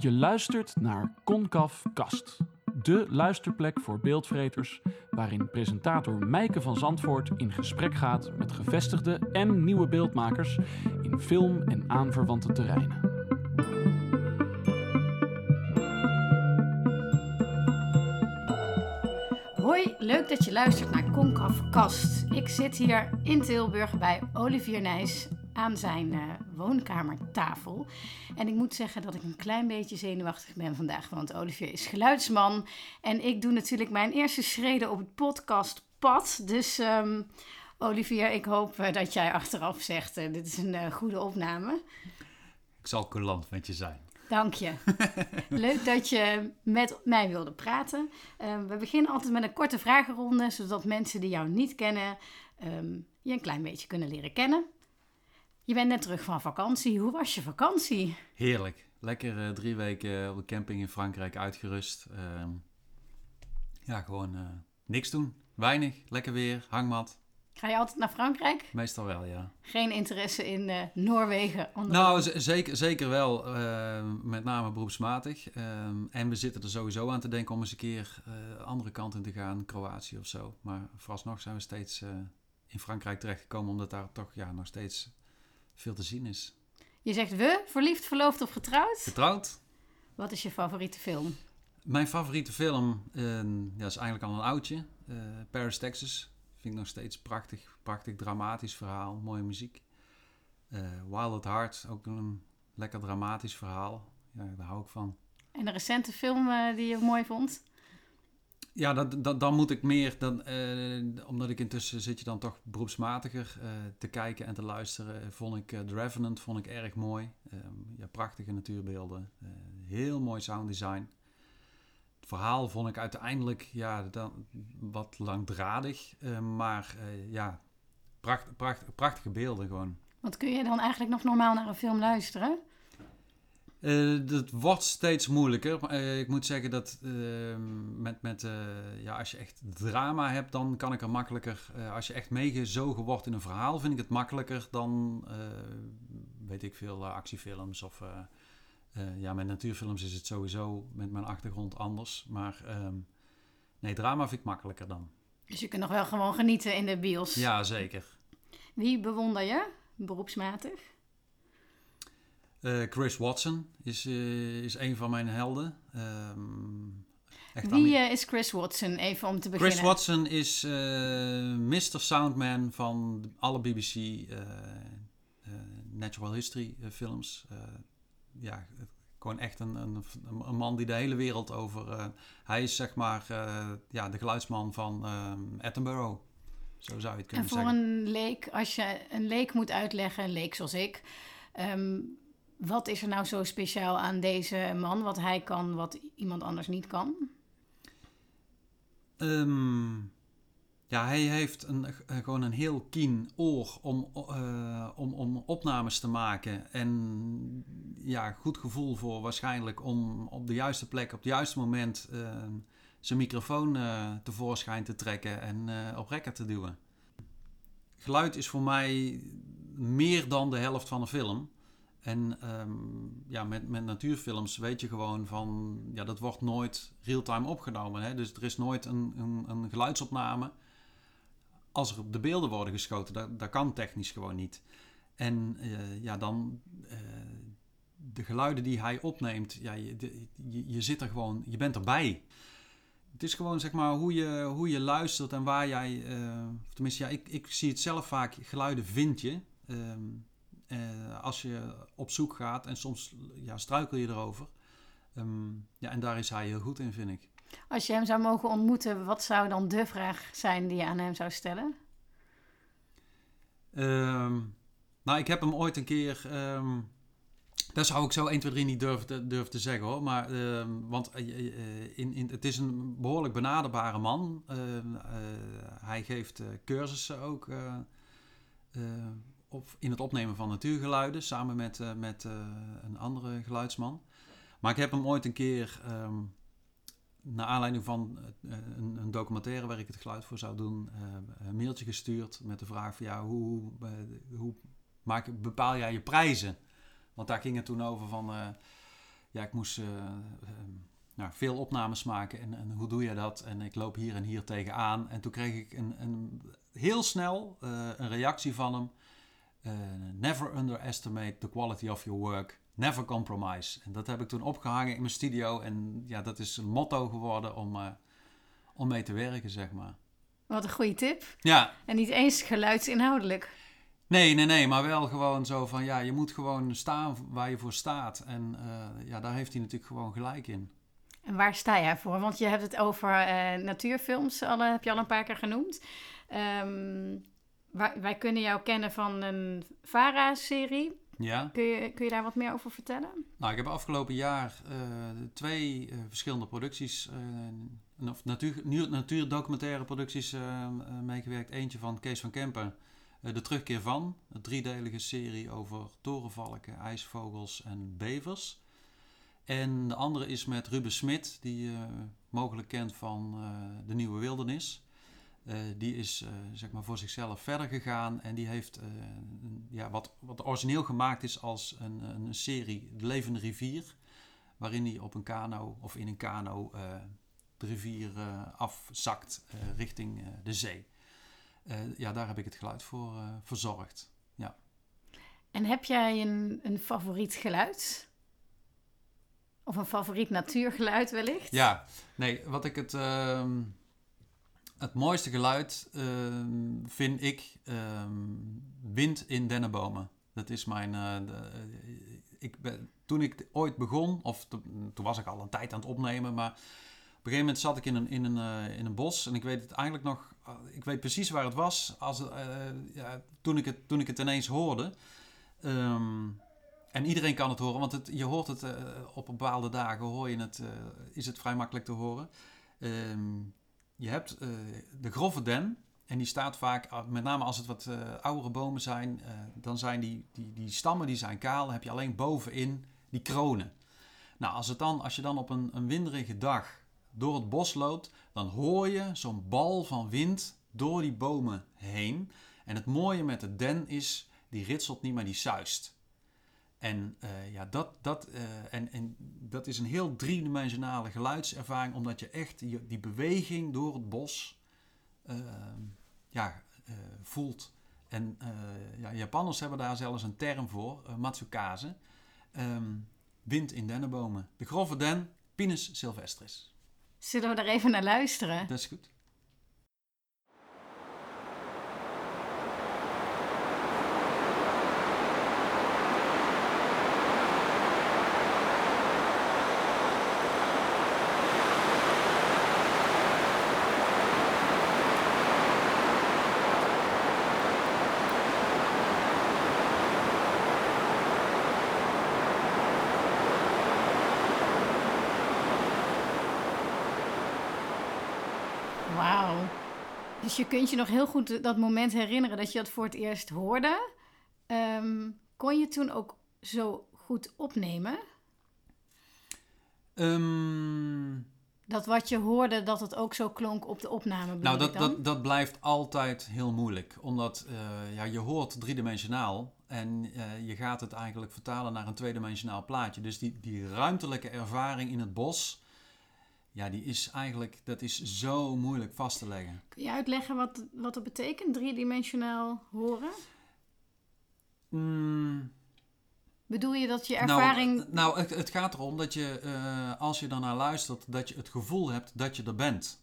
Je luistert naar Concaf Kast, de luisterplek voor beeldvreters, waarin presentator Mijke van Zandvoort in gesprek gaat met gevestigde en nieuwe beeldmakers in film en aanverwante terreinen. Hoi, leuk dat je luistert naar Concaf Kast. Ik zit hier in Tilburg bij Olivier Nijs aan zijn uh, woonkamertafel. En ik moet zeggen dat ik een klein beetje zenuwachtig ben vandaag, want Olivier is geluidsman. En ik doe natuurlijk mijn eerste schreden op het podcastpad. Dus um, Olivier, ik hoop uh, dat jij achteraf zegt, uh, dit is een goede opname. Ik zal coulant met je zijn. Dank je. Leuk dat je met mij wilde praten. Uh, we beginnen altijd met een korte vragenronde, zodat mensen die jou niet kennen um, je een klein beetje kunnen leren kennen. Je bent net terug van vakantie. Hoe was je vakantie? Heerlijk. Lekker uh, drie weken op de camping in Frankrijk uitgerust. Uh, ja, gewoon uh, niks doen. Weinig. Lekker weer. Hangmat. Ga je altijd naar Frankrijk? Meestal wel, ja. Geen interesse in uh, Noorwegen? Nou, zeker, zeker wel. met name beroepsmatig. Ehm, en we zitten er sowieso aan te denken om eens een keer de andere kant in te gaan. Kroatië of zo. Maar vooralsnog zijn we steeds in Frankrijk terechtgekomen. Omdat daar toch ja, nog steeds veel te zien is. Je zegt we, verliefd, verloofd of getrouwd? Getrouwd. Wat is je favoriete film? Mijn favoriete film uh, ja, is eigenlijk al een oudje. Uh, Paris, Texas. Vind ik nog steeds prachtig, prachtig dramatisch verhaal. Mooie muziek. Uh, Wild at Heart, ook een lekker dramatisch verhaal. Ja, daar hou ik van. En een recente film die je mooi vond? Ja, dat, dan moet ik meer, dan, uh, omdat ik intussen zit je dan toch beroepsmatiger uh, te kijken en te luisteren. Vond ik uh, The Revenant vond ik erg mooi. Um, ja, prachtige natuurbeelden. heel mooi sounddesign. Het verhaal vond ik uiteindelijk ja, dan, wat langdradig. maar ja, pracht, pracht, prachtige beelden gewoon. Want kun je dan eigenlijk nog normaal naar een film luisteren? Uh, dat wordt steeds moeilijker. Uh, ik moet zeggen dat uh, met, met, ja, als je echt drama hebt, dan kan ik er makkelijker. als je echt meegezogen wordt in een verhaal, vind ik het makkelijker dan, weet ik veel, actiefilms of. ja, met natuurfilms is het sowieso met mijn achtergrond anders. Maar ehm, nee, drama vind ik makkelijker dan. Dus je kunt nog wel gewoon genieten in de bios. Ja, zeker. Wie bewonder je beroepsmatig? Uh, Chris Watson is, uh, is een van mijn helden. Um, Wie uh, is Chris Watson, even om te beginnen? Chris Watson is Mr. Soundman van alle BBC Natural History films. ja, gewoon echt een, een, een, man die de hele wereld over... hij is zeg maar ja, de geluidsman van um, Edinburgh. Zo zou je het kunnen zeggen. En voor een leek, als je een leek moet uitleggen, een leek zoals ik... Um, wat is er nou zo speciaal aan deze man, wat hij kan, wat iemand anders niet kan? Um, ja, hij heeft een, gewoon een heel keen oor om, uh, om, om opnames te maken. En ja, goed gevoel voor waarschijnlijk om op de juiste plek, op het juiste moment uh, zijn microfoon uh, tevoorschijn te trekken en op rekker te duwen. Geluid is voor mij meer dan de helft van een film. En um, ja, met, met natuurfilms weet je gewoon van, ja, dat wordt nooit real-time opgenomen. Hè? Dus er is nooit een, een, een, geluidsopname als er de beelden worden geschoten. Dat, dat kan technisch gewoon niet. En uh, ja, dan uh, de geluiden die hij opneemt, ja, je, je, je, zit er gewoon, je bent erbij. Het is gewoon zeg maar hoe je, hoe je luistert en waar jij, uh, tenminste ja, ik, ik zie het zelf vaak, geluiden vind je. Um, uh, als je op zoek gaat en soms ja, struikel je erover. Um, ja, en daar is hij heel goed in, vind ik. Als je hem zou mogen ontmoeten, wat zou dan de vraag zijn die je aan hem zou stellen? Um, nou, ik heb hem ooit een keer. Um, dat zou ik zo 1, 2, 3 niet durven te, durven te zeggen hoor. Maar, want uh, in, in, het is een behoorlijk benaderbare man. Uh, hij geeft cursussen ook op, in het opnemen van natuurgeluiden samen met, uh, met uh, een andere geluidsman. Maar ik heb hem ooit een keer, um, naar aanleiding van uh, een, een, documentaire waar ik het geluid voor zou doen, een mailtje gestuurd met de vraag van ja, hoe, hoe maak, bepaal jij je prijzen? Want daar ging het toen over van ja, ik moest ehm, nou, veel opnames maken. En, en, hoe doe je dat? En ik loop hier en hier tegenaan. En toen kreeg ik een, een heel snel een reactie van hem. Never underestimate the quality of your work. Never compromise. En dat heb ik toen opgehangen in mijn studio. En ja, dat is een motto geworden om, om mee te werken, zeg maar. Wat een goede tip. Ja. En niet eens geluidsinhoudelijk. Nee, nee, nee, maar wel gewoon zo van ja, je moet gewoon staan waar je voor staat. En uh, ja, daar heeft hij natuurlijk gewoon gelijk in. En waar sta jij voor? Want je hebt het over uh, natuurfilms, alle, heb je al een paar keer genoemd. Um, wij, wij kunnen jou kennen van een VARA-serie. Ja. Kun je, kun je daar wat meer over vertellen? Nou, ik heb afgelopen jaar uh, twee verschillende producties of natuur, natuurdocumentaire producties meegewerkt. Eentje van Kees van Kempen, De Terugkeer van. Een driedelige serie over torenvalken, ijsvogels en bevers. En de andere is met Ruben Smit, die je mogelijk kent van De Nieuwe Wildernis. Die is zeg maar voor zichzelf verder gegaan en die heeft ja, wat, wat origineel gemaakt is als een, een serie De Levende Rivier. Waarin hij op een kano of in een kano de rivier afzakt richting de zee. ja, daar heb ik het geluid voor verzorgd. Ja. En heb jij een, een favoriet geluid? Of een favoriet natuurgeluid wellicht? Ja, nee, wat ik het, ehm, het mooiste geluid ehm, vind ik um, wind in dennenbomen. Dat is mijn. De, ik ben, toen ik ooit begon, of toen was ik al een tijd aan het opnemen, maar op een gegeven moment zat ik in een, in een, uh, in een bos en ik weet het eigenlijk nog, uh, ik weet precies waar het was als, uh, ja, toen, ik het, toen ik het ineens hoorde. Um, en iedereen kan het horen, want het, je hoort het op bepaalde dagen, hoor je het, is het vrij makkelijk te horen. Je hebt de grove den, en die staat vaak, met name als het wat oudere bomen zijn, dan zijn die, die, die stammen die zijn kaal, heb je alleen bovenin die kronen. Nou, als, het dan, als je dan op een, een winderige dag door het bos loopt, dan hoor je zo'n bal van wind door die bomen heen. En het mooie met de den is, die ritselt niet, maar die suist. En uh, ja, dat, dat, uh, en, en dat is een heel driedimensionale geluidservaring, omdat je echt die, beweging door het bos uh, ja, voelt. En ja, Japanners hebben daar zelfs een term voor, matsukaze. Um, wind in dennenbomen. De grove den, Pinus sylvestris. Zullen we daar even naar luisteren? Dat is goed. Wauw. Dus je kunt je nog heel goed dat moment herinneren dat je dat voor het eerst hoorde. Um, kon je toen ook zo goed opnemen? Um, dat wat je hoorde, dat het ook zo klonk op de opname. Nou, dat, dat, dat blijft altijd heel moeilijk. Omdat uh, ja, je hoort driedimensionaal en uh, je gaat het eigenlijk vertalen naar een tweedimensionaal plaatje. Dus die, die ruimtelijke ervaring in het bos ja, die is eigenlijk, dat is zo moeilijk vast te leggen. Kun je uitleggen wat, wat dat betekent, driedimensionaal horen? Mm. Bedoel je dat je ervaring... Nou, nou het, het gaat erom dat je, uh, als je daarnaar luistert, dat je het gevoel hebt dat je er bent.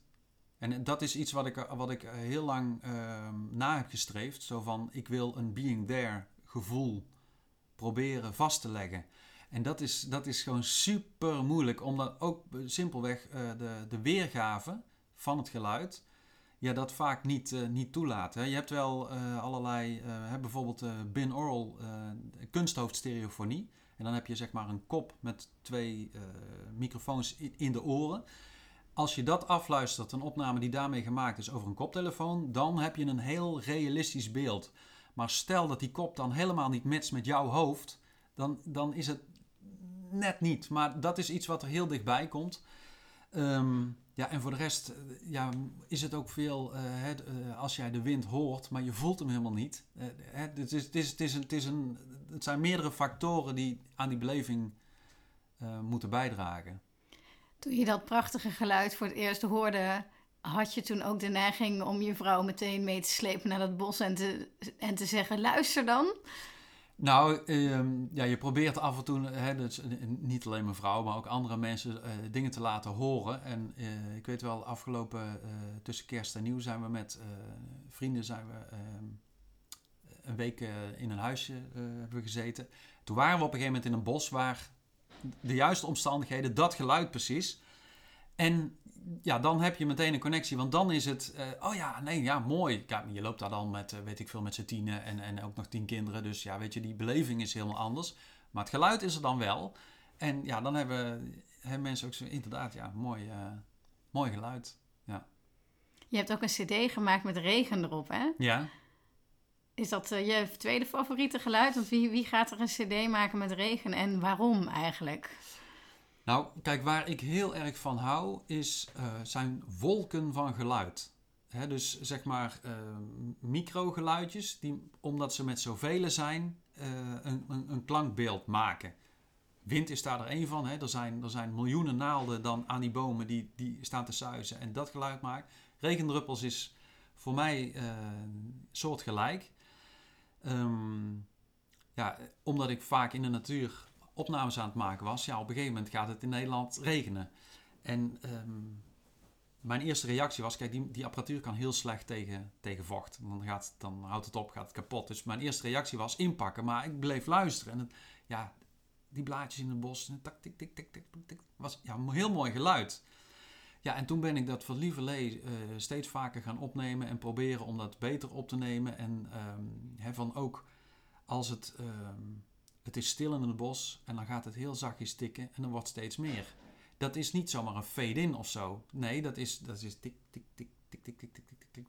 En dat is iets wat ik, wat ik heel lang uh, na heb gestreefd. Zo van, ik wil een being there gevoel proberen vast te leggen. En dat is, dat is gewoon super moeilijk, omdat ook simpelweg uh, de, de weergave van het geluid, ja, dat vaak niet, uh, niet toelaat. Hè. Je hebt wel uh, allerlei, bijvoorbeeld binaural kunsthoofdstereofonie. En dan heb je zeg maar een kop met twee microfoons in, in de oren. Als je dat afluistert, een opname die daarmee gemaakt is over een koptelefoon, dan heb je een heel realistisch beeld. Maar stel dat die kop dan helemaal niet matcht met jouw hoofd, dan, dan is het net niet. Maar dat is iets wat er heel dichtbij komt. Um, ja, en voor de rest eh, ja, is het ook veel hè, uh, als jij de wind hoort, maar je voelt hem helemaal niet. Het, is, het, is, het, is een, het, zijn meerdere factoren die aan die beleving eh, moeten bijdragen. Toen je dat prachtige geluid voor het eerst hoorde, had je toen ook de neiging om je vrouw meteen mee te slepen naar dat bos en te, en te zeggen: luister dan? Nou, ehm, ja, je probeert af en toe, hè, dus, eh, niet alleen mijn vrouw, maar ook andere mensen uh, dingen te laten horen. En ik weet wel, afgelopen tussen kerst en nieuw zijn we met vrienden zijn we, ehm, een week in een huisje hebben gezeten. Toen waren we op een gegeven moment in een bos waar de juiste omstandigheden, dat geluid precies. En ja, dan heb je meteen een connectie. Want dan is het, uh, oh ja, nee, ja, mooi. Je loopt daar dan met, uh, weet ik veel, met z'n tienen en, en ook nog tien kinderen. Dus ja, weet je, die beleving is helemaal anders. Maar het geluid is er dan wel. En ja, dan hebben, hebben mensen ook zo, inderdaad, ja, mooi, uh, mooi geluid. Ja. Je hebt ook een cd gemaakt met regen erop, hè? Ja. Is dat je tweede favoriete geluid? Want wie, wie gaat er een cd maken met regen en waarom eigenlijk? Nou, kijk, waar ik heel erg van hou, is, uh, zijn wolken van geluid. Dus zeg maar uh, microgeluidjes, die, omdat ze met zoveel zijn, uh, een, een, een, klankbeeld maken. Wind is daar er één van. Er, zijn, er zijn miljoenen naalden dan aan die bomen die, die staan te suizen en dat geluid maakt. Regendruppels is voor mij soortgelijk. Um, ja, omdat ik vaak in de natuur opnames aan het maken was, ja, op een gegeven moment gaat het in Nederland regenen. En ehm, mijn eerste reactie was, kijk, die, die apparatuur kan heel slecht tegen, tegen vocht. Dan, gaat, dan houdt het op, gaat het kapot. Dus mijn eerste reactie was inpakken, maar ik bleef luisteren. En het, ja, die blaadjes in het bos, tak, tik, tik, tik, tik, tik, was ja, een heel mooi geluid. Ja, en toen ben ik dat voor lieverlee uh, steeds vaker gaan opnemen en proberen om dat beter op te nemen. En um, van ook als het... Um, het is stil in het bos en dan gaat het heel zachtjes tikken en dan wordt steeds meer. Dat is niet zomaar een fade-in of zo. Nee, dat is, dat is tik, tik, tik, tik, tik, tik, tik, tik, tik.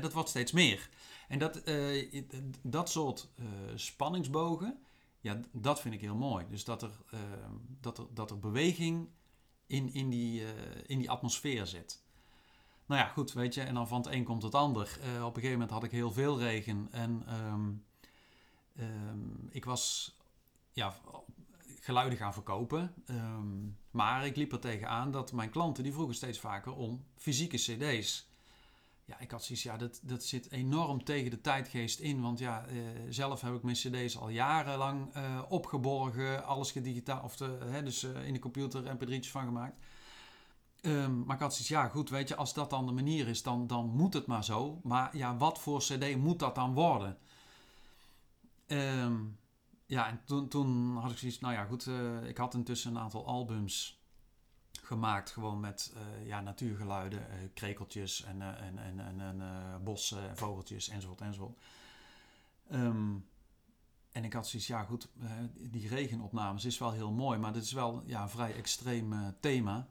Dat wordt steeds meer. En dat, uh, dat soort uh, spanningsbogen, ja, dat vind ik heel mooi. Dus dat er, uh, dat er, dat er beweging in, in, die, in die atmosfeer zit. Nou ja, goed, weet je, en dan van het een komt het ander. op een gegeven moment had ik heel veel regen en... Um, Um, ik was ja, geluiden gaan verkopen. Um, maar ik liep er tegenaan dat mijn klanten die vroegen steeds vaker om fysieke cd's. Ja, ik had zoiets, ja, dat, dat zit enorm tegen de tijdgeest in. Want ja, uh, zelf heb ik mijn cd's al jarenlang uh, opgeborgen. Alles gedigitaal, of de, hè, dus uh, in de computer mp3'tjes van gemaakt. Um, maar ik had zoiets, ja goed, weet je, als dat dan de manier is, dan, dan moet het maar zo. Maar ja, wat voor cd moet dat dan worden? Um, ja, en toen, toen had ik zoiets, nou ja, goed, uh, ik had intussen een aantal albums gemaakt, gewoon met uh, ja, natuurgeluiden, uh, krekeltjes en, en, en, en, en bossen en vogeltjes enzovoort enzovoort. Um, en ik had zoiets, ja goed, die regenopnames is wel heel mooi, maar dit is wel ja, een vrij extreem thema.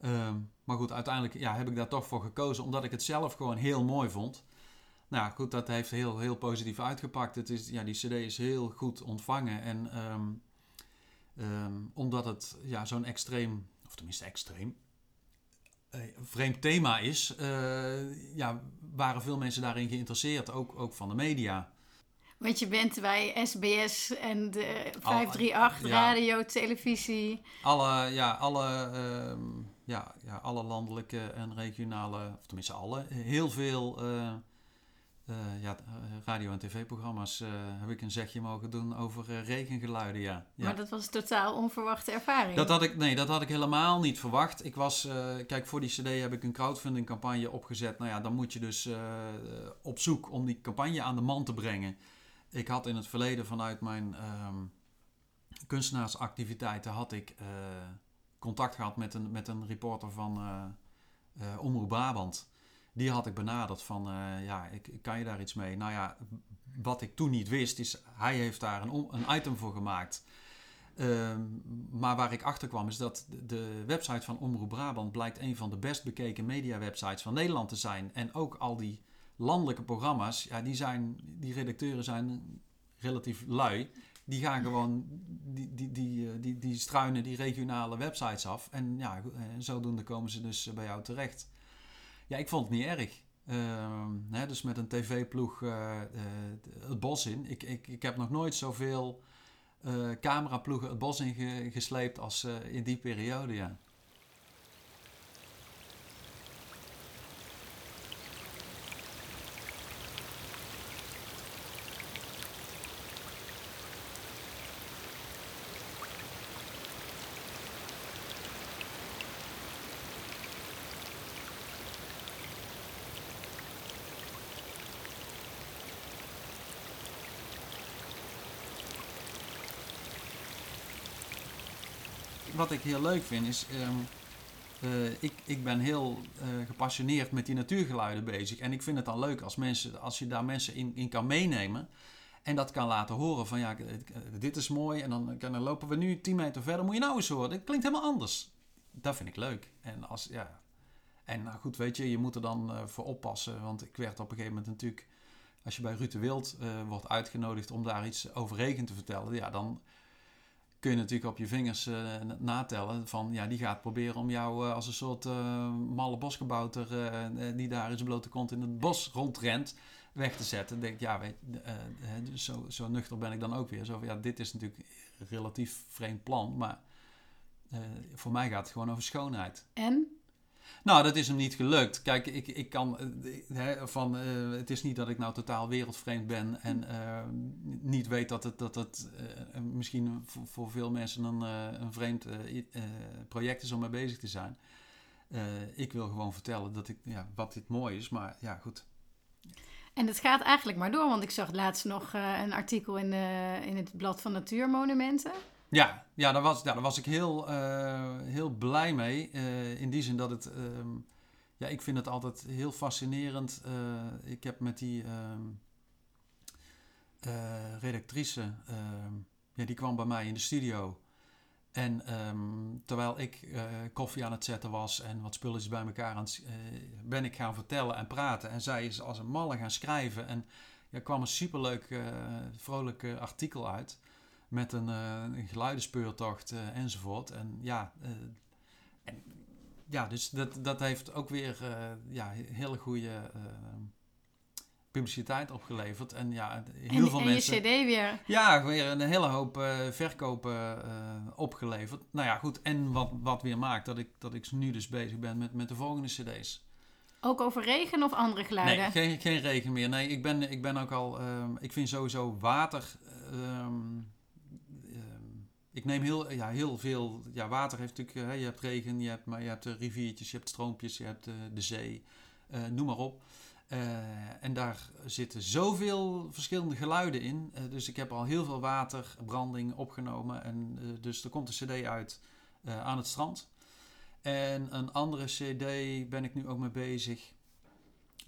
Um, maar goed, uiteindelijk ja, heb ik daar toch voor gekozen, omdat ik het zelf gewoon heel mooi vond. Nou goed, dat heeft heel, heel positief uitgepakt. Het is, ja, die cd is heel goed ontvangen. En um, um, omdat het ja, zo'n extreem, of tenminste extreem, uh, vreemd thema is, uh, ja, waren veel mensen daarin geïnteresseerd, ook, ook van de media. Want je bent bij SBS en de 538 Al, radio, televisie. Alle, ja, alle, uh, ja, ja, alle landelijke en regionale, of tenminste alle, heel veel uh, uh, ja, eh, radio- en tv-programma's uh, heb ik een zegje mogen doen over uh, regengeluiden, ja. ja. Maar dat was een totaal onverwachte ervaring. Dat had ik, nee, dat had ik helemaal niet verwacht. Ik was, kijk, voor die cd heb ik een crowdfunding campagne opgezet. Nou ja, dan moet je dus op zoek om die campagne aan de man te brengen. Ik had in het verleden vanuit mijn um, kunstenaarsactiviteiten had ik contact gehad met een, met een reporter van Omroep Brabant die had ik benaderd van, uh, ja, ik, kan je daar iets mee? Nou ja, wat ik toen niet wist, is hij heeft daar een, een item voor gemaakt. Uh, maar waar ik achter kwam is dat de website van Omroep Brabant blijkt een van de best bekeken media websites van Nederland te zijn. En ook al die landelijke programma's, ja, die, zijn, die redacteuren zijn relatief lui. Die gaan gewoon, die, die, die, eh, die, die struinen die regionale websites af. En ja, eh, zodoende komen ze dus bij jou terecht. Ja, ik vond het niet erg. Uh, hè, dus met een tv-ploeg uh, uh, het bos in. Ik, ik, ik heb nog nooit zoveel uh, cameraploegen het bos in gesleept als in die periode, ja. Wat ik heel leuk vind is. Ehm, eh, ik, ik ben heel uh, gepassioneerd met die natuurgeluiden bezig. En ik vind het dan leuk als, mensen, als je daar mensen in, kan meenemen. En dat kan laten horen van ja, dit is mooi. En dan, dan lopen we nu 10 meter verder. Moet je nou eens horen. Dat klinkt helemaal anders. Dat vind ik leuk. En als ja. En nou goed, weet je, je moet er dan voor oppassen. Want ik werd op een gegeven moment natuurlijk. Als je bij Ruud de Wild wordt uitgenodigd om daar iets over regen te vertellen. Ja, dan kun je natuurlijk op je vingers uh, natellen. Van ja, die gaat proberen om jou uh, als een soort uh, malle bosgebouter die daar in zijn blote kont in het bos rondrent, weg te zetten. denk ja, weet, dus zo, zo nuchter ben ik dan ook weer. Zo ja, dit is natuurlijk een relatief vreemd plan, maar voor mij gaat het gewoon over schoonheid. En? Nou, dat is hem niet gelukt. Kijk, ik, ik kan uh, van. Uh, het is niet dat ik nou totaal wereldvreemd ben en uh, niet weet dat het, dat het misschien voor, voor, veel mensen een, een vreemd project is om mee bezig te zijn. ik wil gewoon vertellen dat ik, ja, wat dit mooi is, maar ja, goed. En het gaat eigenlijk maar door, want ik zag laatst nog een artikel in, in het blad van Natuurmonumenten. Ja, ja, daar, was, ja daar was ik heel, uh, heel blij mee. Uh, in die zin dat het. Uh, ja, ik vind het altijd heel fascinerend. Uh, ik heb met die ehm, redactrice. Ehm, ja, die kwam bij mij in de studio. En terwijl ik koffie aan het zetten was en wat spulletjes bij elkaar aan ben ik gaan vertellen en praten. En zij is als een malle gaan schrijven. En er kwam een superleuk, vrolijk artikel uit met een, uh, een geluidenspeurtocht uh, enzovoort. En ja, uh, en, ja dus dat, dat heeft ook weer ja, hele goede publiciteit opgeleverd. En ja, heel en, veel en mensen. je CD weer. Ja, weer een hele hoop verkopen opgeleverd. Nou ja, goed. En wat, wat weer maakt dat ik, dat ik nu dus bezig ben met, met de volgende CD's. Ook over regen of andere geluiden? Nee, geen, geen regen meer. Nee, ik ben, ik ben ook al. Um, ik vind sowieso water. Um, ik neem heel, ja, heel veel. Ja, water heeft natuurlijk. Uh, je hebt regen, je hebt, maar je hebt uh, riviertjes, je hebt stroompjes, je hebt uh, de zee. noem maar op. en daar zitten zoveel verschillende geluiden in. dus ik heb al heel veel waterbranding opgenomen. En dus er komt een CD uit aan het strand. En een andere CD ben ik nu ook mee bezig.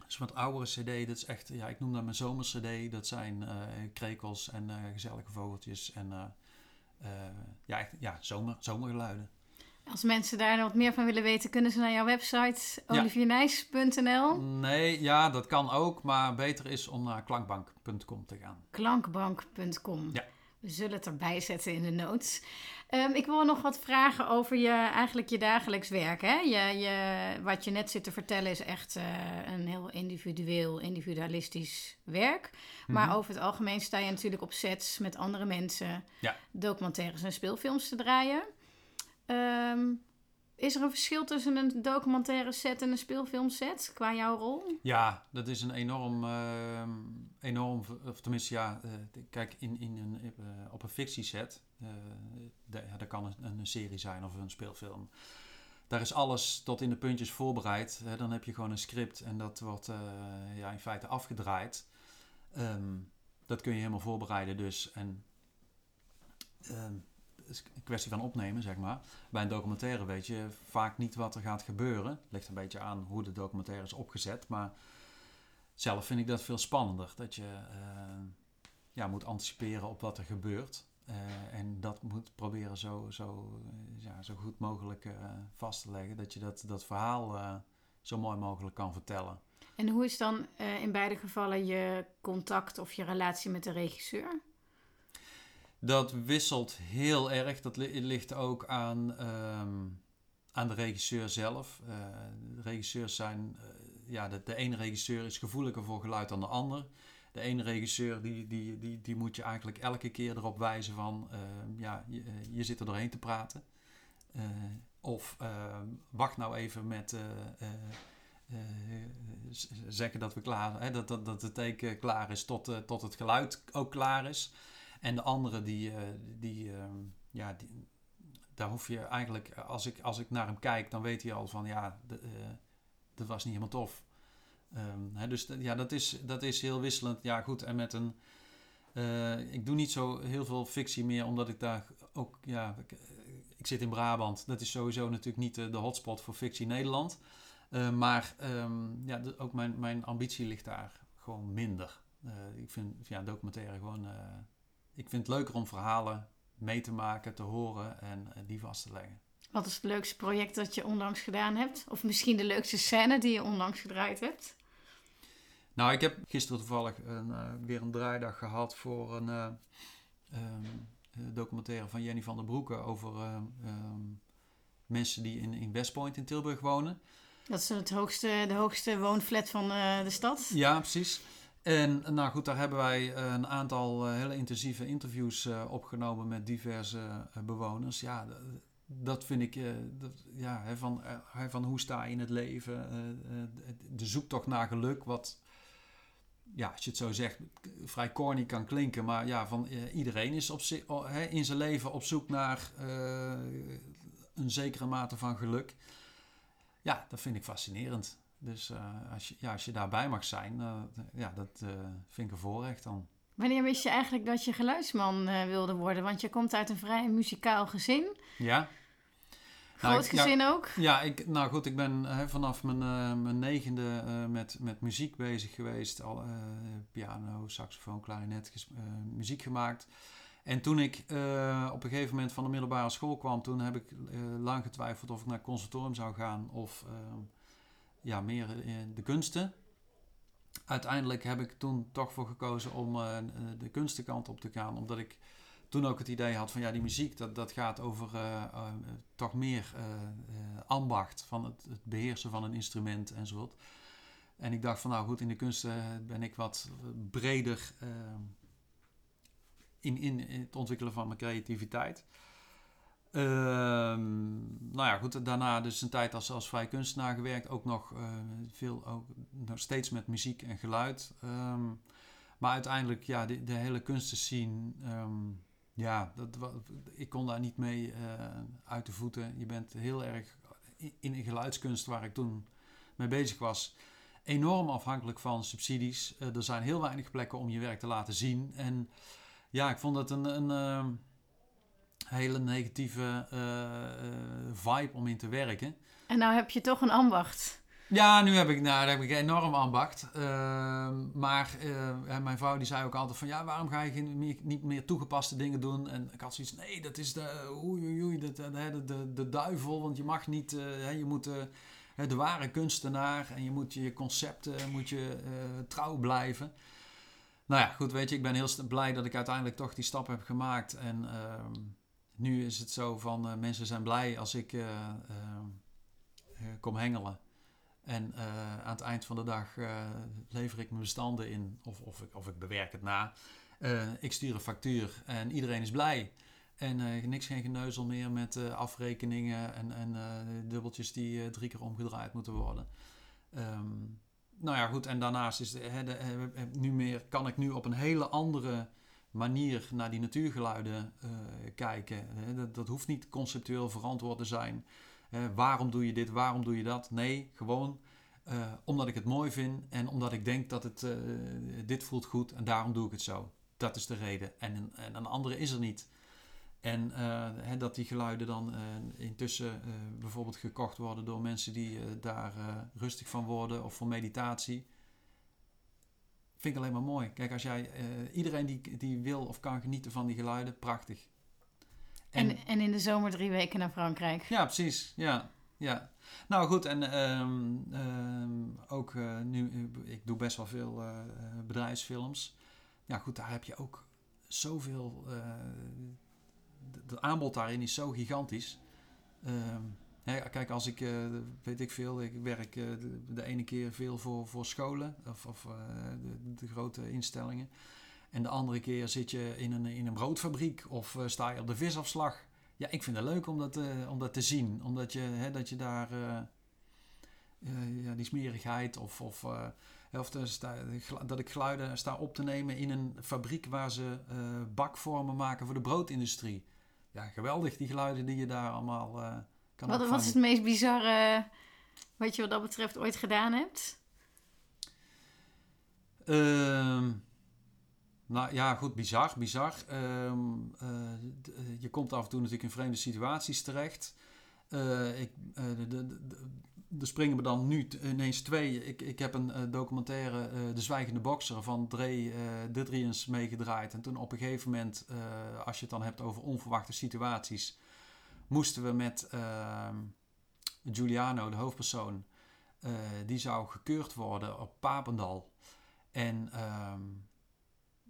Dus wat oudere CD, dat is echt, ja, ik noem dat mijn zomer CD. Dat zijn krekels en gezellige vogeltjes en ja, echt, ja zomer, zomergeluiden. Als mensen daar wat meer van willen weten, kunnen ze naar jouw website oliviernijs.nl? Nee, ja, dat kan ook, maar beter is om naar klankbank.com te gaan. Klankbank.com. Ja. We zullen het erbij zetten in de notes. Um, ik wil nog wat vragen over je, eigenlijk je dagelijks werk. Hè? Je, je, wat je net zit te vertellen is echt uh, een heel individueel, individualistisch werk. Maar mm -hmm. over het algemeen sta je natuurlijk op sets met andere mensen ja. documentaires en speelfilms te draaien. Um, is er een verschil tussen een documentaire set en een speelfilmset qua jouw rol? Ja, dat is een enorm, uh, enorm of tenminste ja, uh, kijk, in, in een, uh, op een fictieset, ja, dat kan een, een, serie zijn of een speelfilm. Daar is alles tot in de puntjes voorbereid. Dan heb je gewoon een script en dat wordt ja, in feite afgedraaid. Um, dat kun je helemaal voorbereiden dus. En um, is een kwestie van opnemen, zeg maar. Bij een documentaire weet je vaak niet wat er gaat gebeuren. Het ligt een beetje aan hoe de documentaire is opgezet. Maar zelf vind ik dat veel spannender. Dat je uh, ja, moet anticiperen op wat er gebeurt. Uh, en dat moet proberen zo, zo, ja, zo goed mogelijk uh, vast te leggen. Dat je dat, dat verhaal zo mooi mogelijk kan vertellen. En hoe is dan in beide gevallen je contact of je relatie met de regisseur? Dat wisselt heel erg. Dat ligt ook aan, um, aan de regisseur zelf. De regisseurs zijn, ja, de, de, ene regisseur is gevoeliger voor geluid dan de ander. De ene regisseur die, die, die, die moet je eigenlijk elke keer erop wijzen van ja, je, je, zit er doorheen te praten. of wacht nou even met zeggen dat we klaar hè, dat, dat, dat het teken klaar is tot, tot het geluid ook klaar is. En de andere die, die, ja, die, daar hoef je eigenlijk, als ik, als ik naar hem kijk, dan weet hij al van ja, dat was niet helemaal tof. Um, hè, dus ja, dat is, dat is heel wisselend. Ja, goed. En met een. Uh, ik doe niet zo heel veel fictie meer, omdat ik daar ook. Ja, ik, zit in Brabant. Dat is sowieso natuurlijk niet de, hotspot voor fictie Nederland. Uh, maar um, ja, ook mijn, mijn ambitie ligt daar gewoon minder. Uh, ik vind ja, documentaire gewoon. ik vind het leuker om verhalen mee te maken, te horen en die vast te leggen. Wat is het leukste project dat je onlangs gedaan hebt? Of misschien de leukste scène die je onlangs gedraaid hebt? Nou, ik heb gisteren toevallig een, uh, weer een draaidag gehad voor een uh, um, documentaire van Jenny van der Broeke over um, mensen die in, in West Point in Tilburg wonen. Dat is het hoogste, de hoogste woonflat van de stad. Ja, precies. En nou goed, daar hebben wij een aantal hele intensieve interviews opgenomen met diverse bewoners. Ja, dat vind ik, dat, ja, van, van hoe sta je in het leven, de zoektocht naar geluk, wat, ja, als je het zo zegt, vrij corny kan klinken, maar ja, van iedereen is op hè, in zijn leven op zoek naar een zekere mate van geluk. Ja, dat vind ik fascinerend. Dus als, je, ja, als je daarbij mag zijn, ja, dat vind ik een voorrecht dan. Wanneer wist je eigenlijk dat je geluidsman wilde worden? Want je komt uit een vrij muzikaal gezin. Ja. Groot nou, gezin ook? Ja, ik, nou goed, ik ben hè, vanaf mijn, uh, mijn negende uh, met, met muziek bezig geweest. Al, uh, piano, saxofoon, klarinet, muziek gemaakt. En toen ik op een gegeven moment van de middelbare school kwam, toen heb ik lang getwijfeld of ik naar conservatorium zou gaan of ja, meer de kunsten. Uiteindelijk heb ik toen toch voor gekozen om de kunstenkant op te gaan, omdat ik toen ook het idee had van ja, die muziek, dat, dat gaat over uh, uh, toch meer uh, ambacht van het, het, beheersen van een instrument enzovoort. En ik dacht van nou goed, in de kunsten ben ik wat breder in, in, in, het ontwikkelen van mijn creativiteit. Ehm, nou ja, goed, daarna dus een tijd als, als vrij kunstenaar gewerkt. Ook nog veel, ook nog steeds met muziek en geluid. Um, maar uiteindelijk, ja, de, de hele kunstenscene... Um, ja, dat, ik kon daar niet mee uh, uit de voeten. Je bent heel erg in een geluidskunst waar ik toen mee bezig was. Enorm afhankelijk van subsidies. Uh, er zijn heel weinig plekken om je werk te laten zien. En ja, ik vond het een, een uh, hele negatieve vibe om in te werken. En nou heb je toch een ambacht. Ja, nu heb ik, nou, heb ik enorm ambacht. Uh, maar uh, mijn vrouw die zei ook altijd van... Ja, waarom ga je meer, niet meer toegepaste dingen doen? En ik had zoiets nee, dat is de, oei, oei, oei, de, de, de, de duivel. Want je mag niet... Uh, je moet de ware kunstenaar... en je moet je concepten moet je, trouw blijven. Nou ja, goed, weet je, ik ben heel blij dat ik uiteindelijk toch die stap heb gemaakt. En ehm, nu is het zo van... mensen zijn blij als ik ehm, kom hengelen. En uh, aan het eind van de dag uh, lever ik mijn bestanden in of, of, ik, of ik bewerk het na. Uh, ik stuur een factuur en iedereen is blij. En niks geen geneuzel meer met afrekeningen en, en dubbeltjes die drie keer omgedraaid moeten worden. Um, nou ja, goed. En daarnaast is de, nu meer, kan ik nu op een hele andere manier naar die natuurgeluiden kijken. Dat, dat hoeft niet conceptueel verantwoord te zijn waarom doe je dit, waarom doe je dat? Nee, gewoon uh, omdat ik het mooi vind en omdat ik denk dat het, uh, dit voelt goed en daarom doe ik het zo. Dat is de reden. En, en een andere is er niet. En hè, dat die geluiden dan intussen bijvoorbeeld gekocht worden door mensen die daar rustig van worden of voor meditatie. Vind ik alleen maar mooi. Kijk, als jij, iedereen die, die wil of kan genieten van die geluiden, prachtig. En, en, in de zomer drie weken naar Frankrijk. Ja, precies. Ja, ja. Nou goed, en um, um, ook uh, nu, ik doe best wel veel uh, bedrijfsfilms. Ja goed, daar heb je ook zoveel, uh, het aanbod daarin is zo gigantisch. Um, Hè, kijk, als ik, eh, weet ik veel, ik werk eh, de, de ene keer veel voor, voor scholen of, of eh, de, de grote instellingen. En de andere keer zit je in een, in een broodfabriek of eh, sta je op de visafslag. Ja, ik vind het leuk om dat, eh, om dat te zien. Omdat je, hè, dat je daar eh, ja, die smerigheid of, of, of dat ik geluiden sta op te nemen in een fabriek waar ze bakvormen maken voor de broodindustrie. Ja, geweldig die geluiden die je daar allemaal kan Wat, wat is het meest bizarre wat je wat dat betreft ooit gedaan hebt? Ehm, nou ja, goed, bizar, bizar. Ehm, eh, eh, je komt af en toe natuurlijk in vreemde situaties terecht. Eh, ik, de, de, de- springen me dan nu ineens twee. Ik, ik heb een documentaire, De Zwijgende Bokser, van Dre Didriens meegedraaid. En toen op een gegeven moment, als je het dan hebt over onverwachte situaties, moesten we met ehm, Giuliano, de hoofdpersoon, die zou gekeurd worden op Papendal. En ehm,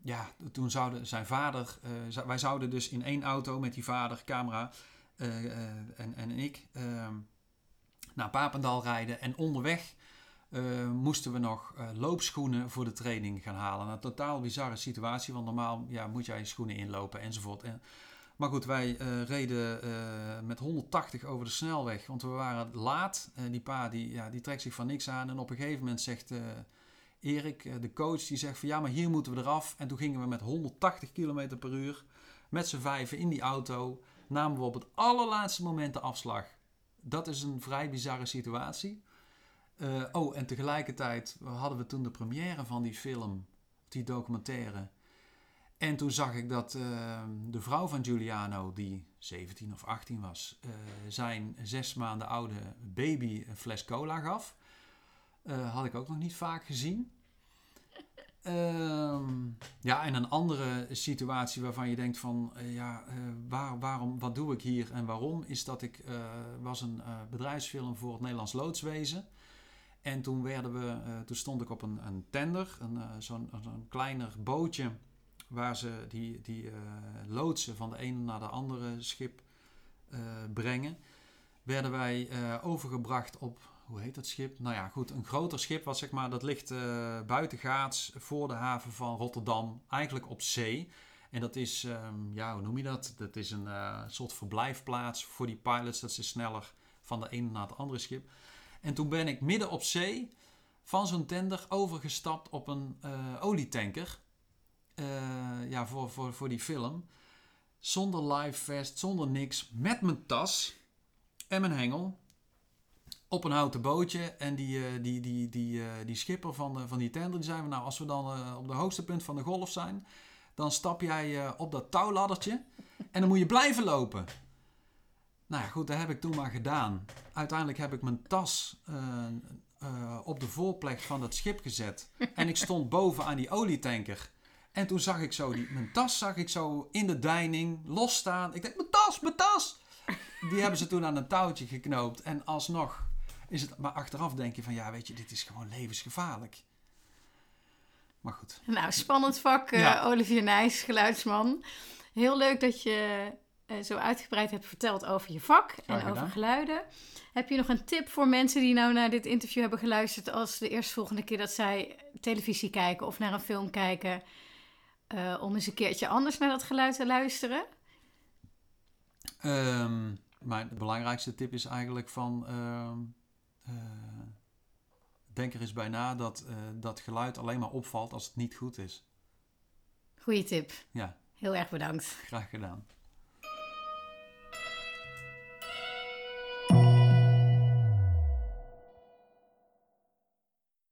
ja, toen zouden zijn vader, eh, wij zouden dus in één auto met die vader, camera eh, eh, en, en ik ehm, naar Papendal rijden. En onderweg moesten we nog loopschoenen voor de training gaan halen. Een totaal bizarre situatie, want normaal ja, moet jij schoenen inlopen enzovoort. En, maar goed, wij reden met 180 over de snelweg, want we waren laat. Die pa die, ja, die trekt zich van niks aan. En op een gegeven moment zegt Erik, eh, de coach, die zegt van ja, maar hier moeten we eraf. En toen gingen we met 180 km per uur met z'n vijven in die auto. Namen we op het allerlaatste moment de afslag. Dat is een vrij bizarre situatie. Eh, oh, en tegelijkertijd hadden we toen de première van die film, die documentaire. En toen zag ik dat eh, de vrouw van Giuliano, die 17 of 18 was, zijn zes maanden oude baby een fles cola gaf. Eh, had ik ook nog niet vaak gezien. Ehm, ja, en een andere situatie waarvan je denkt van, eh, ja, eh, waar, waarom, wat doe ik hier en waarom, is dat ik, was een bedrijfsfilm voor het Nederlands Loodswezen. En toen, werden we, toen stond ik op een, een tender, een, zo'n zo'n kleiner bootje, waar ze die, die loodsen van de ene naar de andere schip brengen. Werden wij overgebracht op, hoe heet dat schip? Nou ja, goed, een groter schip, wat zeg maar, dat ligt eh buitengaats voor de haven van Rotterdam, eigenlijk op zee. En dat is, ehm, ja, hoe noem je dat? Dat is een eh, soort verblijfplaats voor die pilots, dat ze sneller van de ene naar het andere schip. En toen ben ik midden op zee van zo'n tender overgestapt op een eh, olietanker. Ja, voor, voor, voor die film. Zonder live vest, zonder niks. Met mijn tas en mijn hengel. Op een houten bootje. En die, eh, die, die, die, eh, die schipper van, de, van die tender, die zei nou, als we dan eh, op de hoogste punt van de golf zijn, dan stap jij eh, op dat touwladdertje en dan moet je blijven lopen. Nou ja, goed, dat heb ik toen maar gedaan. Uiteindelijk heb ik mijn tas eh, eh, op de voorplek van het schip gezet. En ik stond boven aan die olietanker. En toen zag ik zo, die, mijn tas zag ik zo in de deining losstaan. Ik dacht, mijn tas, mijn tas! Die hebben ze toen aan een touwtje geknoopt. En alsnog is het, maar achteraf denk je van, ja, weet je, dit is gewoon levensgevaarlijk. Maar goed. Nou, spannend vak, eh. Olivier Nijs, geluidsman. Heel leuk dat je eh, zo uitgebreid hebt verteld over je vak en gedaan. over geluiden. Heb je nog een tip voor mensen die nou naar dit interview hebben geluisterd... als de eerstvolgende keer dat zij televisie kijken of naar een film kijken... eh, om eens een keertje anders naar dat geluid te luisteren? Ehm, mijn belangrijkste tip is eigenlijk van... ehm, eh, denk er eens bij na dat eh, dat geluid alleen maar opvalt als het niet goed is. Goeie tip. Ja, Heel erg bedankt. graag gedaan.